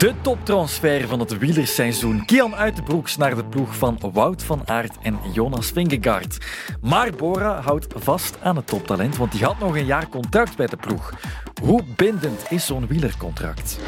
De toptransfer van het wielerseizoen. Kian Uitenbroeks naar de ploeg van Wout van Aert en Jonas Vingegaard. Maar Bora houdt vast aan het toptalent, want die had nog een jaar contract bij de ploeg. Hoe bindend is zo'n wielercontract?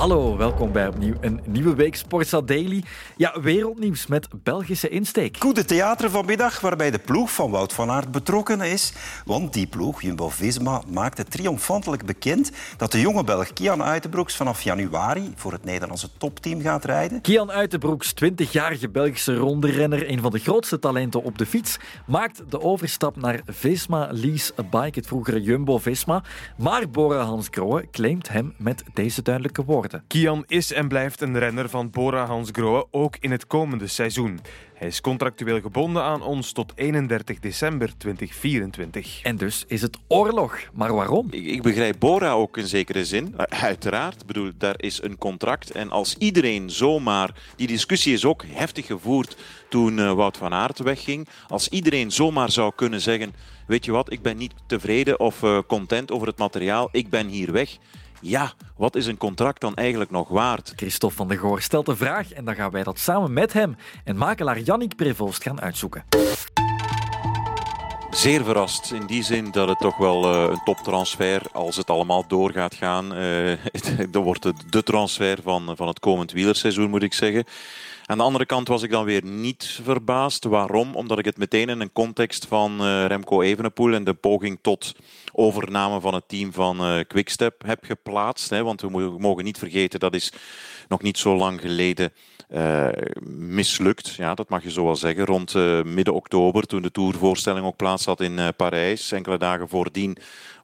Hallo, welkom bij opnieuw een nieuwe week Sportsa Daily. Ja, wereldnieuws met Belgische insteek. Goede theater vanmiddag, waarbij de ploeg van Wout van Aert betrokken is. Want die ploeg, Jumbo-Visma, maakte triomfantelijk bekend dat de jonge Belg Kian Uitenbroeks vanaf januari voor het Nederlandse topteam gaat rijden. Kian Uitenbroeks, 20-jarige Belgische ronderenner, een van de grootste talenten op de fiets, maakt de overstap naar Visma Lease Bike, het vroegere Jumbo-Visma. Maar Bora Hans Grohe claimt hem met deze duidelijke woorden. Kian is en blijft een renner van Bora Hansgrohe, ook in het komende seizoen. Hij is contractueel gebonden aan ons tot 31 december 2024. En dus is het oorlog. Maar waarom? Ik, ik begrijp Bora ook in zekere zin. Uiteraard, ik bedoel, daar is een contract. En als iedereen zomaar... Die discussie is ook heftig gevoerd toen uh, Wout van Aert wegging. Als iedereen zomaar zou kunnen zeggen... Weet je wat, ik ben niet tevreden of uh, content over het materiaal. Ik ben hier weg ja, wat is een contract dan eigenlijk nog waard? Christophe van der Goor stelt de vraag en dan gaan wij dat samen met hem en makelaar Jannik Prevost gaan uitzoeken. Zeer verrast in die zin dat het toch wel uh, een toptransfer, als het allemaal door gaat gaan, uh, dan wordt het de transfer van, van het komend wielerseizoen, moet ik zeggen. Aan de andere kant was ik dan weer niet verbaasd. Waarom? Omdat ik het meteen in een context van uh, Remco Evenepoel en de poging tot overname van het team van Quickstep heb geplaatst. Want we mogen niet vergeten, dat is nog niet zo lang geleden uh, mislukt. Ja, dat mag je zo wel zeggen. Rond uh, midden oktober, toen de tourvoorstelling ook plaats had in uh, Parijs. Enkele dagen voordien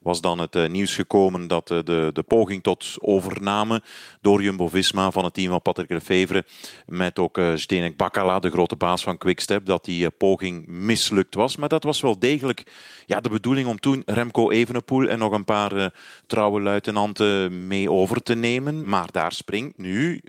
was dan het uh, nieuws gekomen dat uh, de, de poging tot overname door Jumbo-Visma van het team van Patrick Lefevre met ook uh, Zdenek Bakala, de grote baas van Quickstep, dat die poging mislukt was. Maar dat was wel degelijk ja, de bedoeling om toen Remco Evenepoel en nog een paar trouwe luitenanten mee over te nemen. Maar daar springt nu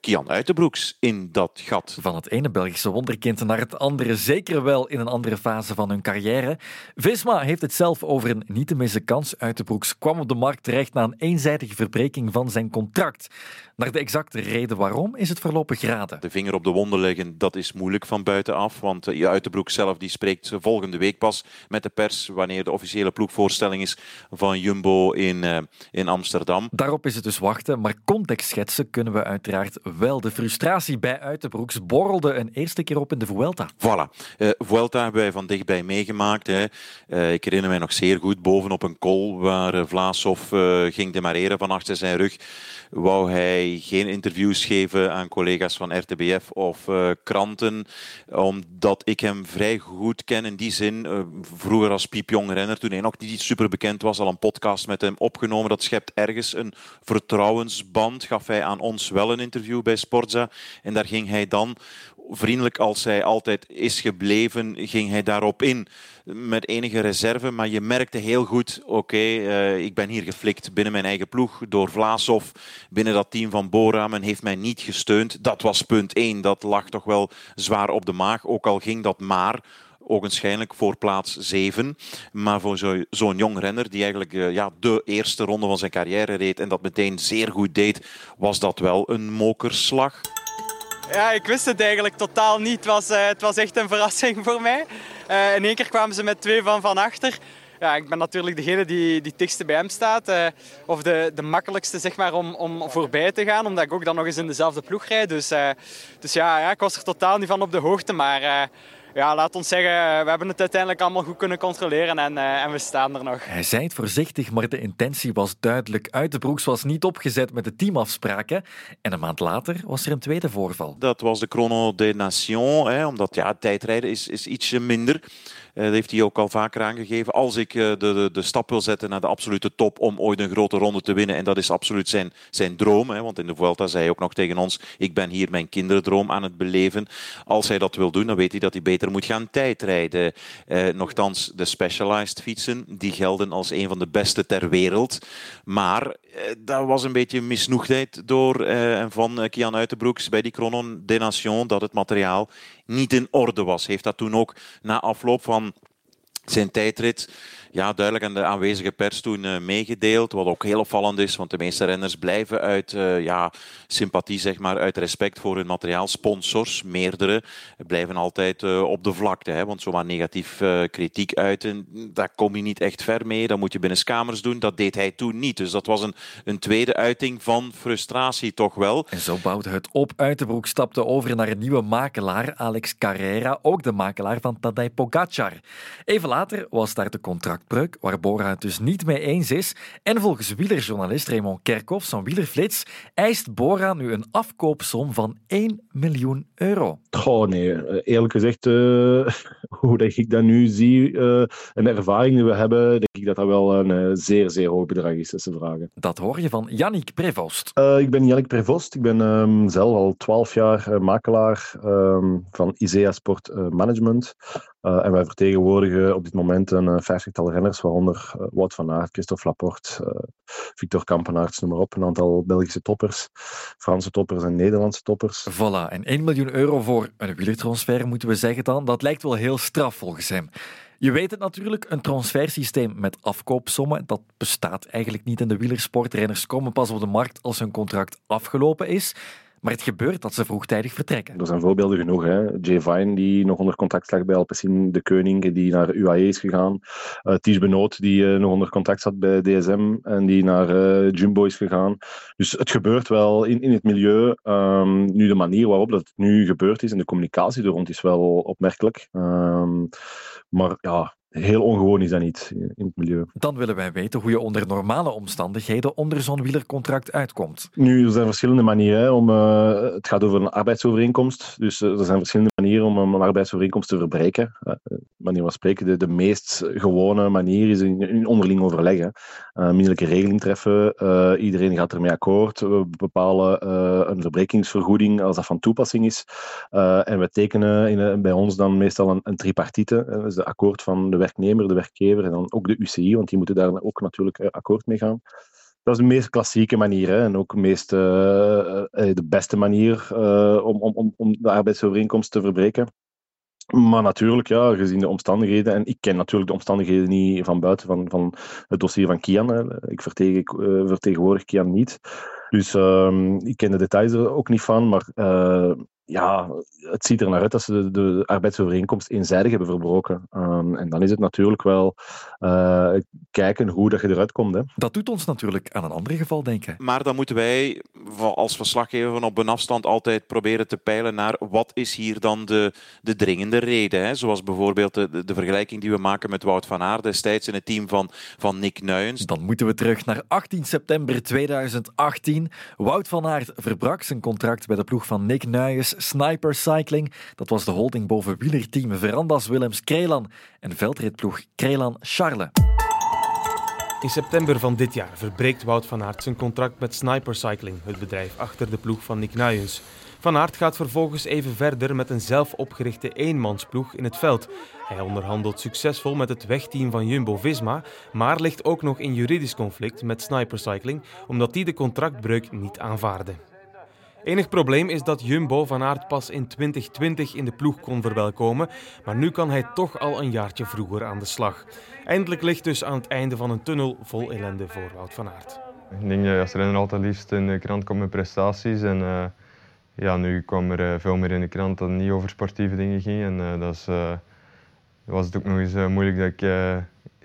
Kian Uitenbroeks in dat gat. Van het ene Belgische wonderkind naar het andere, zeker wel in een andere fase van hun carrière. Visma heeft het zelf over een niet te missen kans Kans Uitenbroeks kwam op de markt terecht na een eenzijdige verbreking van zijn contract. Naar de exacte reden waarom is het voorlopig geraden. De vinger op de wonden leggen, dat is moeilijk van buitenaf. Want uh, Uitenbroek zelf die spreekt volgende week pas met de pers wanneer de officiële ploegvoorstelling is van Jumbo in, uh, in Amsterdam. Daarop is het dus wachten, maar context schetsen kunnen we uiteraard wel. De frustratie bij Uitenbroeks borrelde een eerste keer op in de Vuelta. Voilà. Uh, Vuelta hebben wij van dichtbij meegemaakt. Hè. ik herinner mij nog zeer goed bovenop een waar Vlaashoff ging demareren van achter zijn rug wou hij geen interviews geven aan collega's van RTBF of uh, kranten, omdat ik hem vrij goed ken in die zin. Vroeger als piepjong renner, toen hij nog niet super bekend was, al een podcast met hem opgenomen. Dat schept ergens een vertrouwensband. Gaf hij aan ons wel een interview bij Sportza en daar ging hij dan vriendelijk als hij altijd is gebleven, ging hij daarop in. Met enige reserve, maar je merkte heel goed, oké, uh, ik ben hier geflikt binnen mijn eigen ploeg door Vlaashoff, binnen dat team van Bora. Men heeft mij niet gesteund. Dat was punt één. Dat lag toch wel zwaar op de maag, ook al ging dat maar ogenschijnlijk voor plaats 7. Maar voor zo'n zo jong renner die eigenlijk uh, ja, de eerste ronde van zijn carrière reed en dat meteen zeer goed deed, was dat wel een mokerslag. Ja, ik wist het eigenlijk totaal niet. Het was, uh, het was echt een verrassing voor mij. Uh, in één keer kwamen ze met twee van van achter. Ja, ik ben natuurlijk degene die, die dichtste bij hem staat. Uh, of de, de makkelijkste zeg maar, om, om voorbij te gaan, omdat ik ook dan nog eens in dezelfde ploeg rijd. Dus, dus ja, ja, ik was er totaal niet van op de hoogte. Maar ja, laat ons zeggen, we hebben het uiteindelijk allemaal goed kunnen controleren en, uh, en we staan er nog. Hij zei het voorzichtig, maar de intentie was duidelijk. Uit de broeks was niet opgezet met de teamafspraken. En een maand later was er een tweede voorval. Dat was de Chrono des Nations, hè, omdat ja, tijdrijden is, is ietsje minder. Dat heeft hij ook al vaker aangegeven. Als ik uh, de, de, de, stap wil zetten naar de absolute top om ooit een grote ronde te winnen, en dat is absoluut zijn, zijn droom, hè, want in de Vuelta zei hij ook nog tegen ons, ik ben hier mijn kinderdroom aan het beleven. Als hij dat wil doen, dan weet hij dat hij beter moet gaan tijdrijden. Uh, nochtans, de specialized fietsen, die gelden als een van de beste ter wereld. Maar dat was een beetje misnoegdheid door en van Kian Uitenbroeks bij die Chrono des Nations, dat het materiaal niet in orde was. Heeft dat toen ook na afloop van zijn tijdrit ja, duidelijk aan de aanwezige pers toen meegedeeld. Wat ook heel opvallend is, want de meeste renners blijven uit ja, sympathie, zeg maar, uit respect voor hun materiaalsponsors, meerdere, blijven altijd op de vlakte. Hè, want zomaar negatief kritiek uiten, daar kom je niet echt ver mee. Dat moet je binnen kamers doen. Dat deed hij toen niet. Dus dat was een, een tweede uiting van frustratie toch wel. En zo bouwde het op. Uitenbroek stapte over naar een nieuwe makelaar, Alex Carrera, ook de makelaar van Tadej Pogacar. Even later was daar de waar Bora het dus niet mee eens is. En volgens wielerjournalist Raymond Kerkhoff, zo'n wielerflits, eist Bora nu een afkoopsom van 1 miljoen euro. Oh nee, eerlijk gezegd, uh, hoe dat ik dat nu zie uh, en de ervaring die we hebben, denk ik dat dat wel een uh, zeer, zeer hoog bedrag is, te vragen. Dat hoor je van Yannick Prevost. ik ben Yannick Prevost. Ik ben um, zelf al 12 jaar makelaar um, van ISEA Sport Management. Uh, en wij vertegenwoordigen op dit moment een vijftigtal renners, waaronder uh, Wout van Aert, Christophe Laporte, uh, Victor Kampenaerts, noem maar op. Een aantal Belgische toppers, Franse toppers en Nederlandse toppers. Voilà, en 1 miljoen euro voor een wielertransfer moeten we zeggen dan. Dat lijkt wel heel straf volgens hem. Je weet het natuurlijk, een transfersysteem met afkoopsommen, dat bestaat eigenlijk niet in de wielersport. Renners komen pas op de markt als hun contract afgelopen is. Maar het gebeurt dat ze vroegtijdig vertrekken. Er zijn voorbeelden genoeg. Hè. Jay Vine, die nog onder contact lag bij Alpecin de Koning, die naar UAE is gegaan. Uh, Ties Benoot, die uh, nog onder contact zat bij DSM en die naar uh, Jumbo is gegaan. Dus het gebeurt wel in, in het milieu. Um, nu, de manier waarop dat nu gebeurd is en de communicatie er rond is wel opmerkelijk. Um, maar ja, heel ongewoon is dat niet in het milieu. Dan willen wij weten hoe je onder normale omstandigheden onder zo'n wielercontract uitkomt. Nu, er zijn verschillende manieren. om, uh, het gaat over een arbeidsovereenkomst. Dus uh, er zijn verschillende manieren om een arbeidsovereenkomst te verbreken. Uh, manier van spreken, de, de meest gewone manier is in, in onderling overleggen. Uh, minderlijke regeling treffen. iedereen gaat ermee akkoord. We bepalen een verbrekingsvergoeding als dat van toepassing is. en we tekenen in, bij ons dan meestal een, een tripartite. dat is de akkoord van de werknemer, de werkgever en dan ook de UCI, want die moeten daar ook natuurlijk eh, akkoord mee gaan. Dat is de meest klassieke manier hè, en ook de, meest, uh, de beste manier uh, om, om, om de arbeidsovereenkomst te verbreken. Maar natuurlijk, ja, gezien de omstandigheden, en ik ken natuurlijk de omstandigheden niet van buiten van, van het dossier van Kian. Hè. Ik vertegenwoordig Kian niet. Dus uh, ik ken de details er ook niet van, maar ja, het ziet er naar uit dat ze de, de arbeidsovereenkomst eenzijdig hebben verbroken. Um, en dan is het natuurlijk wel uh, kijken hoe dat je eruit komt. Hè. Dat doet ons natuurlijk aan een ander geval denken. Maar dan moeten wij als verslaggever op een afstand altijd proberen te peilen naar wat is hier dan de, de dringende reden. Hè? Zoals bijvoorbeeld de, de, vergelijking die we maken met Wout van Aert destijds in het team van, van Nick Nuyens. Dan moeten we terug naar 18 september 2018. Wout van Aert verbrak zijn contract bij de ploeg van Nick Nuyens Sniper Cycling. Dat was de holding boven wielerteam Verandas Willems Krelan en veldritploeg Krelan Charle. In september van dit jaar verbreekt Wout van Aert zijn contract met Sniper Cycling, het bedrijf achter de ploeg van Nick Nuyens. Van Aert gaat vervolgens even verder met een zelf opgerichte eenmansploeg in het veld. Hij onderhandelt succesvol met het wegteam van Jumbo-Visma, maar ligt ook nog in juridisch conflict met Sniper Cycling, omdat die de contractbreuk niet aanvaarde. Enig probleem is dat Jumbo van Aert pas in 2020 in de ploeg kon verwelkomen, maar nu kan hij toch al een jaartje vroeger aan de slag. Eindelijk ligt dus aan het einde van een tunnel vol ellende voor Wout van Aert. Ik denk dat als renner altijd liefst in de krant komt met prestaties. En uh, ja, nu kwam er uh, veel meer in de krant dat niet over sportieve dingen ging. En dat is, was het ook nog eens moeilijk dat ik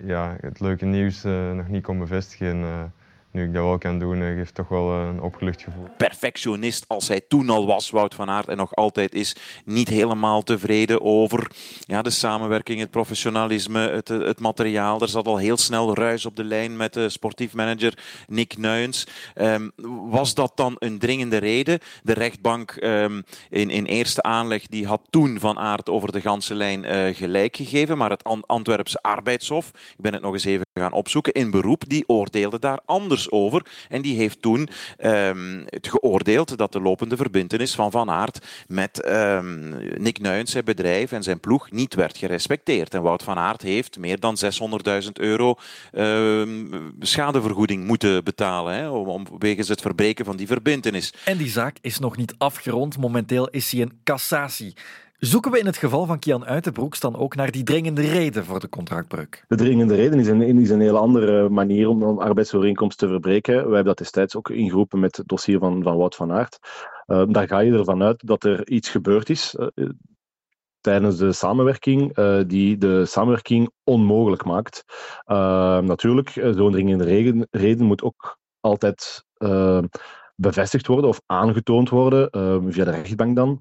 ja, het leuke nieuws nog niet kon bevestigen nu ik dat wel kan doen, eh, geeft toch wel een opgelucht gevoel. Perfectionist als hij toen al was, Wout van Aert, en nog altijd is, niet helemaal tevreden over ja, de samenwerking, het professionalisme, het, het materiaal. Er zat al heel snel ruis op de lijn met de sportief manager Nick Nuyens. Um, was dat dan een dringende reden? De rechtbank um, in, in eerste aanleg die had toen Van Aert over de ganse lijn gelijk gegeven, maar het Antwerpse arbeidshof, ik ben het nog eens even gaan opzoeken, in beroep, die oordeelde daar anders over. En die heeft toen um, het geoordeeld dat de lopende verbindenis van Van Aert met um, Nick Nuyens, zijn bedrijf en zijn ploeg, niet werd gerespecteerd. En Wout van Aert heeft meer dan 600.000 euro um, schadevergoeding moeten betalen, hè, wegens het verbreken van die verbindenis. En die zaak is nog niet afgerond. Momenteel is hij in cassatie. Zoeken we in het geval van Kian Uitenbroeks dan ook naar die dringende reden voor de contractbreuk? De dringende reden is een, een hele andere manier om een arbeidsovereenkomst te verbreken. Wij hebben dat destijds ook ingeroepen met het dossier van, van Wout van Aert. Uh, daar ga je ervan uit dat er iets gebeurd is uh, tijdens de samenwerking uh, die de samenwerking onmogelijk maakt. natuurlijk, zo'n dringende reden, reden, moet ook altijd bevestigd worden of aangetoond worden via de rechtbank dan.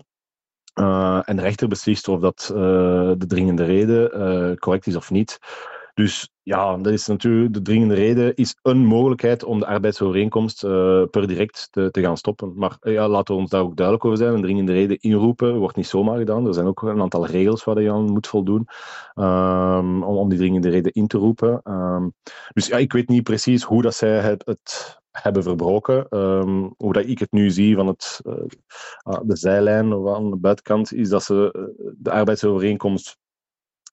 Uh, en de rechter beslist of dat uh, de dringende reden uh, correct is of niet. Dus ja, dat is natuurlijk, de dringende reden is een mogelijkheid om de arbeidsovereenkomst per direct te, te, gaan stoppen. Maar ja, laten we ons daar ook duidelijk over zijn. Een dringende reden inroepen wordt niet zomaar gedaan. Er zijn ook een aantal regels waar je aan moet voldoen um, om, om die dringende reden in te roepen. Um, dus ja, ik weet niet precies hoe dat zij het, het hebben verbroken. Um, hoe dat ik het nu zie van het, uh, de zijlijn of aan de buitenkant, is dat ze eh, de arbeidsovereenkomst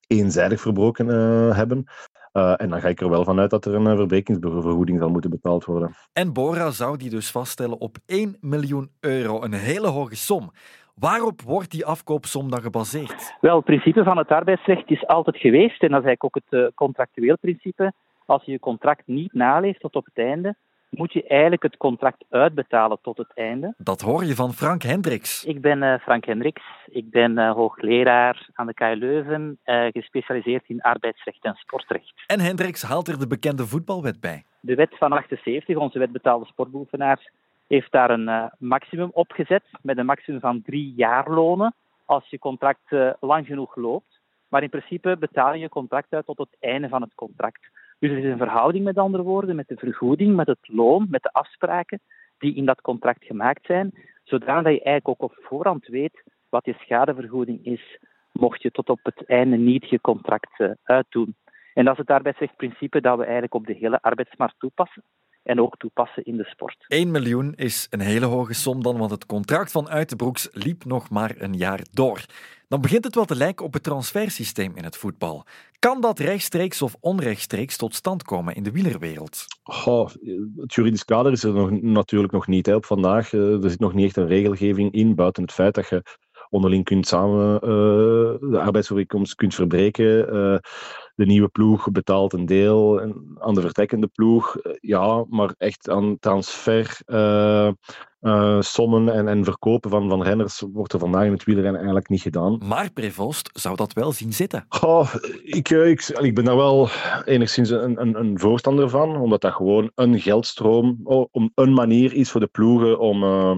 eenzijdig verbroken uh, hebben. Uh, en dan ga ik er wel vanuit dat er een verbrekingsvergoeding zal moeten betaald worden. En Bora zou die dus vaststellen op 1 miljoen euro, een hele hoge som. Waarop wordt die afkoopsom dan gebaseerd? Wel, het principe van het arbeidsrecht is altijd geweest, en dat is eigenlijk ook het contractueel principe. Als je je contract niet naleeft tot op het einde, moet je eigenlijk het contract uitbetalen tot het einde. Dat hoor je van Frank Hendricks. Ik ben uh, Frank Hendricks. Ik ben uh, hoogleraar aan de KU Leuven, uh, gespecialiseerd in arbeidsrecht en sportrecht. En Hendricks haalt er de bekende voetbalwet bij. De wet van 78, onze wet betaalde sportbeoefenaars, heeft daar een maximum opgezet met een maximum van drie jaarlonen als je contract lang genoeg loopt. Maar in principe betaal je je contract uit tot het einde van het contract. Dus er is een verhouding, met andere woorden, met de vergoeding, met het loon, met de afspraken die in dat contract gemaakt zijn, zodat je eigenlijk ook op voorhand weet wat je schadevergoeding is, mocht je tot op het einde niet je contract uh, uitdoen. En dat is het arbeidsrechtprincipe dat we eigenlijk op de hele arbeidsmarkt toepassen en ook toepassen in de sport. 1 miljoen is een hele hoge som dan, want het contract van Uitenbroeks liep nog maar een jaar door. Dan begint het wel te lijken op het transfersysteem in het voetbal. Kan dat rechtstreeks of onrechtstreeks tot stand komen in de wielerwereld? Oh, het juridisch kader is er nog, natuurlijk nog niet hè, op vandaag. Eh, er zit nog niet echt een regelgeving in, buiten het feit dat je onderling kunt samen uh, de arbeidsovereenkomst kunt verbreken. Uh, de nieuwe ploeg betaalt een deel aan de vertrekkende ploeg. ja, maar echt aan transfer uh, sommen en, en verkopen van, van renners wordt er vandaag in het wielrennen eigenlijk niet gedaan. Maar Prevost zou dat wel zien zitten. Oh, ik, eh, ik, ik ben daar wel enigszins een, een, een voorstander van, omdat dat gewoon een geldstroom, oh, om een manier is voor de ploegen om, uh,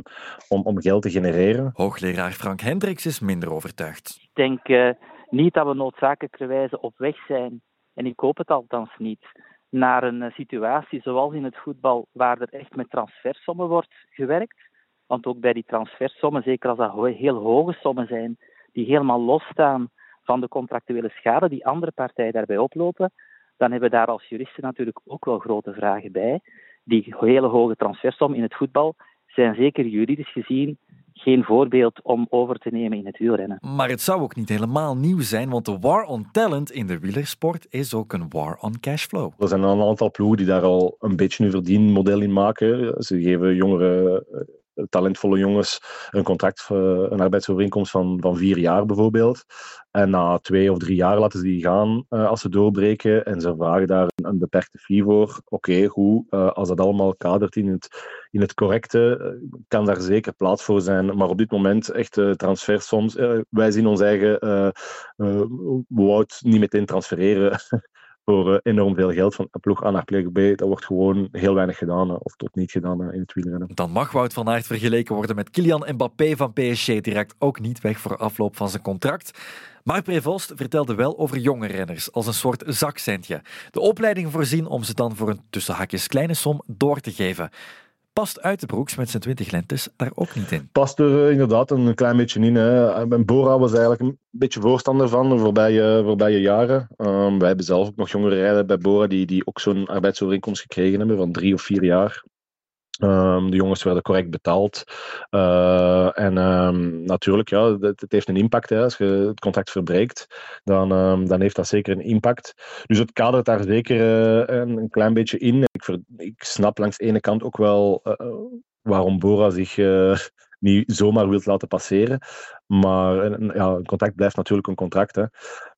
om, om geld te genereren. Hoogleraar Frank Hendricks is minder overtuigd. Ik denk uh, niet dat we noodzakelijkerwijze op weg zijn, en ik hoop het althans niet naar een eh, situatie zoals in het voetbal, waar er echt met transfersommen wordt gewerkt. Want ook bij die transfersommen, zeker als dat heel hoge sommen zijn, die helemaal losstaan van de contractuele schade die andere partijen daarbij oplopen, dan hebben we daar als juristen natuurlijk ook wel grote vragen bij. Die hele hoge transfersommen in het voetbal zijn zeker juridisch gezien geen voorbeeld om over te nemen in het wielrennen. Maar het zou ook niet helemaal nieuw zijn, want de war on talent in de wielersport is ook een war on cashflow. Er zijn een aantal ploegen die daar al een beetje een verdienmodel in maken. Ze geven jongeren talentvolle jongens een contract, eh, een arbeidsovereenkomst van, van vier jaar bijvoorbeeld. En na twee of drie jaar laten ze die gaan uh, als ze doorbreken en ze vragen daar een, beperkte fee voor. Oké, goed, uh, als dat allemaal kadert in het, in het correcte, kan daar zeker plaats voor zijn. Maar op dit moment echt uh, transfersoms. wij zien ons eigen Wout niet meteen transfereren voor eh, enorm veel geld van ploeg A naar ploeg B. Dat wordt gewoon heel weinig gedaan, of tot niet gedaan in het wielrennen. Dan mag Wout van Aert vergeleken worden met Kylian Mbappé van PSG. Die raakt ook niet weg voor afloop van zijn contract. Maar Prevost vertelde wel over jonge renners als een soort zakcentje. De opleiding voorzien om ze dan voor een tussen hakjes kleine som door te geven. Past Uitenbroeks met zijn 20 lentes daar ook niet in? Past er eh, inderdaad een klein beetje in. Hè. Bora was eigenlijk een beetje voorstander van de voorbije, voorbije jaren. Um, wij hebben zelf ook nog jongere rijden bij Bora die, die ook zo'n arbeidsovereenkomst gekregen hebben van drie of vier jaar. Um, de jongens werden correct betaald. Uh, en um, natuurlijk, ja, het, het, heeft een impact. Hè. Als je het contract verbreekt, dan, um, dan heeft dat zeker een impact. Dus het kadert daar zeker uh, een, een, klein beetje in. Ik, ik, snap langs de ene kant ook wel uh, waarom Bora zich niet zomaar wilt laten passeren. Maar ja, een contract blijft natuurlijk een contract. Hè.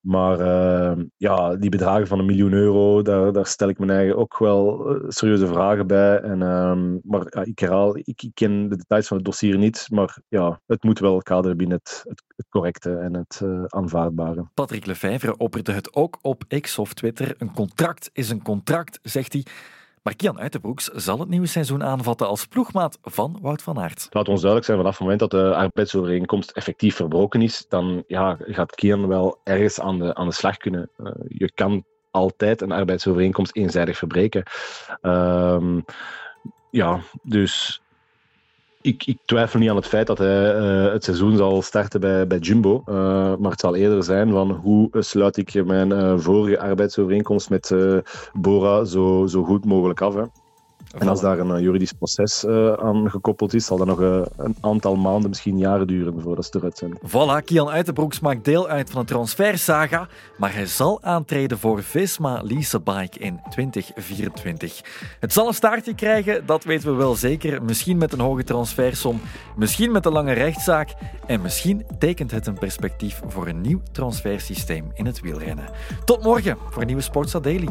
Maar uh, ja, die bedragen van een miljoen euro, daar, daar stel ik me eigen ook wel uh, serieuze vragen bij. En, uh, maar ik herhaal, ik, ik, ken de details van het dossier niet. Maar ja, het moet wel kaderen binnen het, het, correcte en het uh, aanvaardbare. Patrick Lefevre opperde het ook op X of Twitter. Een contract is een contract, zegt hij. Maar Kian Uitenbroeks zal het nieuwe seizoen aanvatten als ploegmaat van Wout van Aert. Laat ons duidelijk zijn, vanaf het moment dat de arbeidsovereenkomst effectief verbroken is, dan ja, gaat Kian wel ergens aan de, aan de slag kunnen. Uh, je kan altijd een arbeidsovereenkomst eenzijdig verbreken. Uh, ja, dus ik, ik, twijfel niet aan het feit dat hij uh, het seizoen zal starten bij, bij Jumbo. Uh, maar het zal eerder zijn van hoe sluit ik mijn uh, vorige arbeidsovereenkomst met Bora zo, zo goed mogelijk af. Hè. En als daar een juridisch proces uh, aan gekoppeld is, zal dat nog uh, een aantal maanden, misschien jaren duren voordat ze eruit zijn. Voilà, Kian Uitenbroeks maakt deel uit van de transfersaga, maar hij zal aantreden voor Visma Lease Bike in 2024. Het zal een staartje krijgen, dat weten we wel zeker. Misschien met een hoge transfersom, misschien met een lange rechtszaak en misschien tekent het een perspectief voor een nieuw transfersysteem in het wielrennen. Tot morgen voor een nieuwe Sportsa Daily.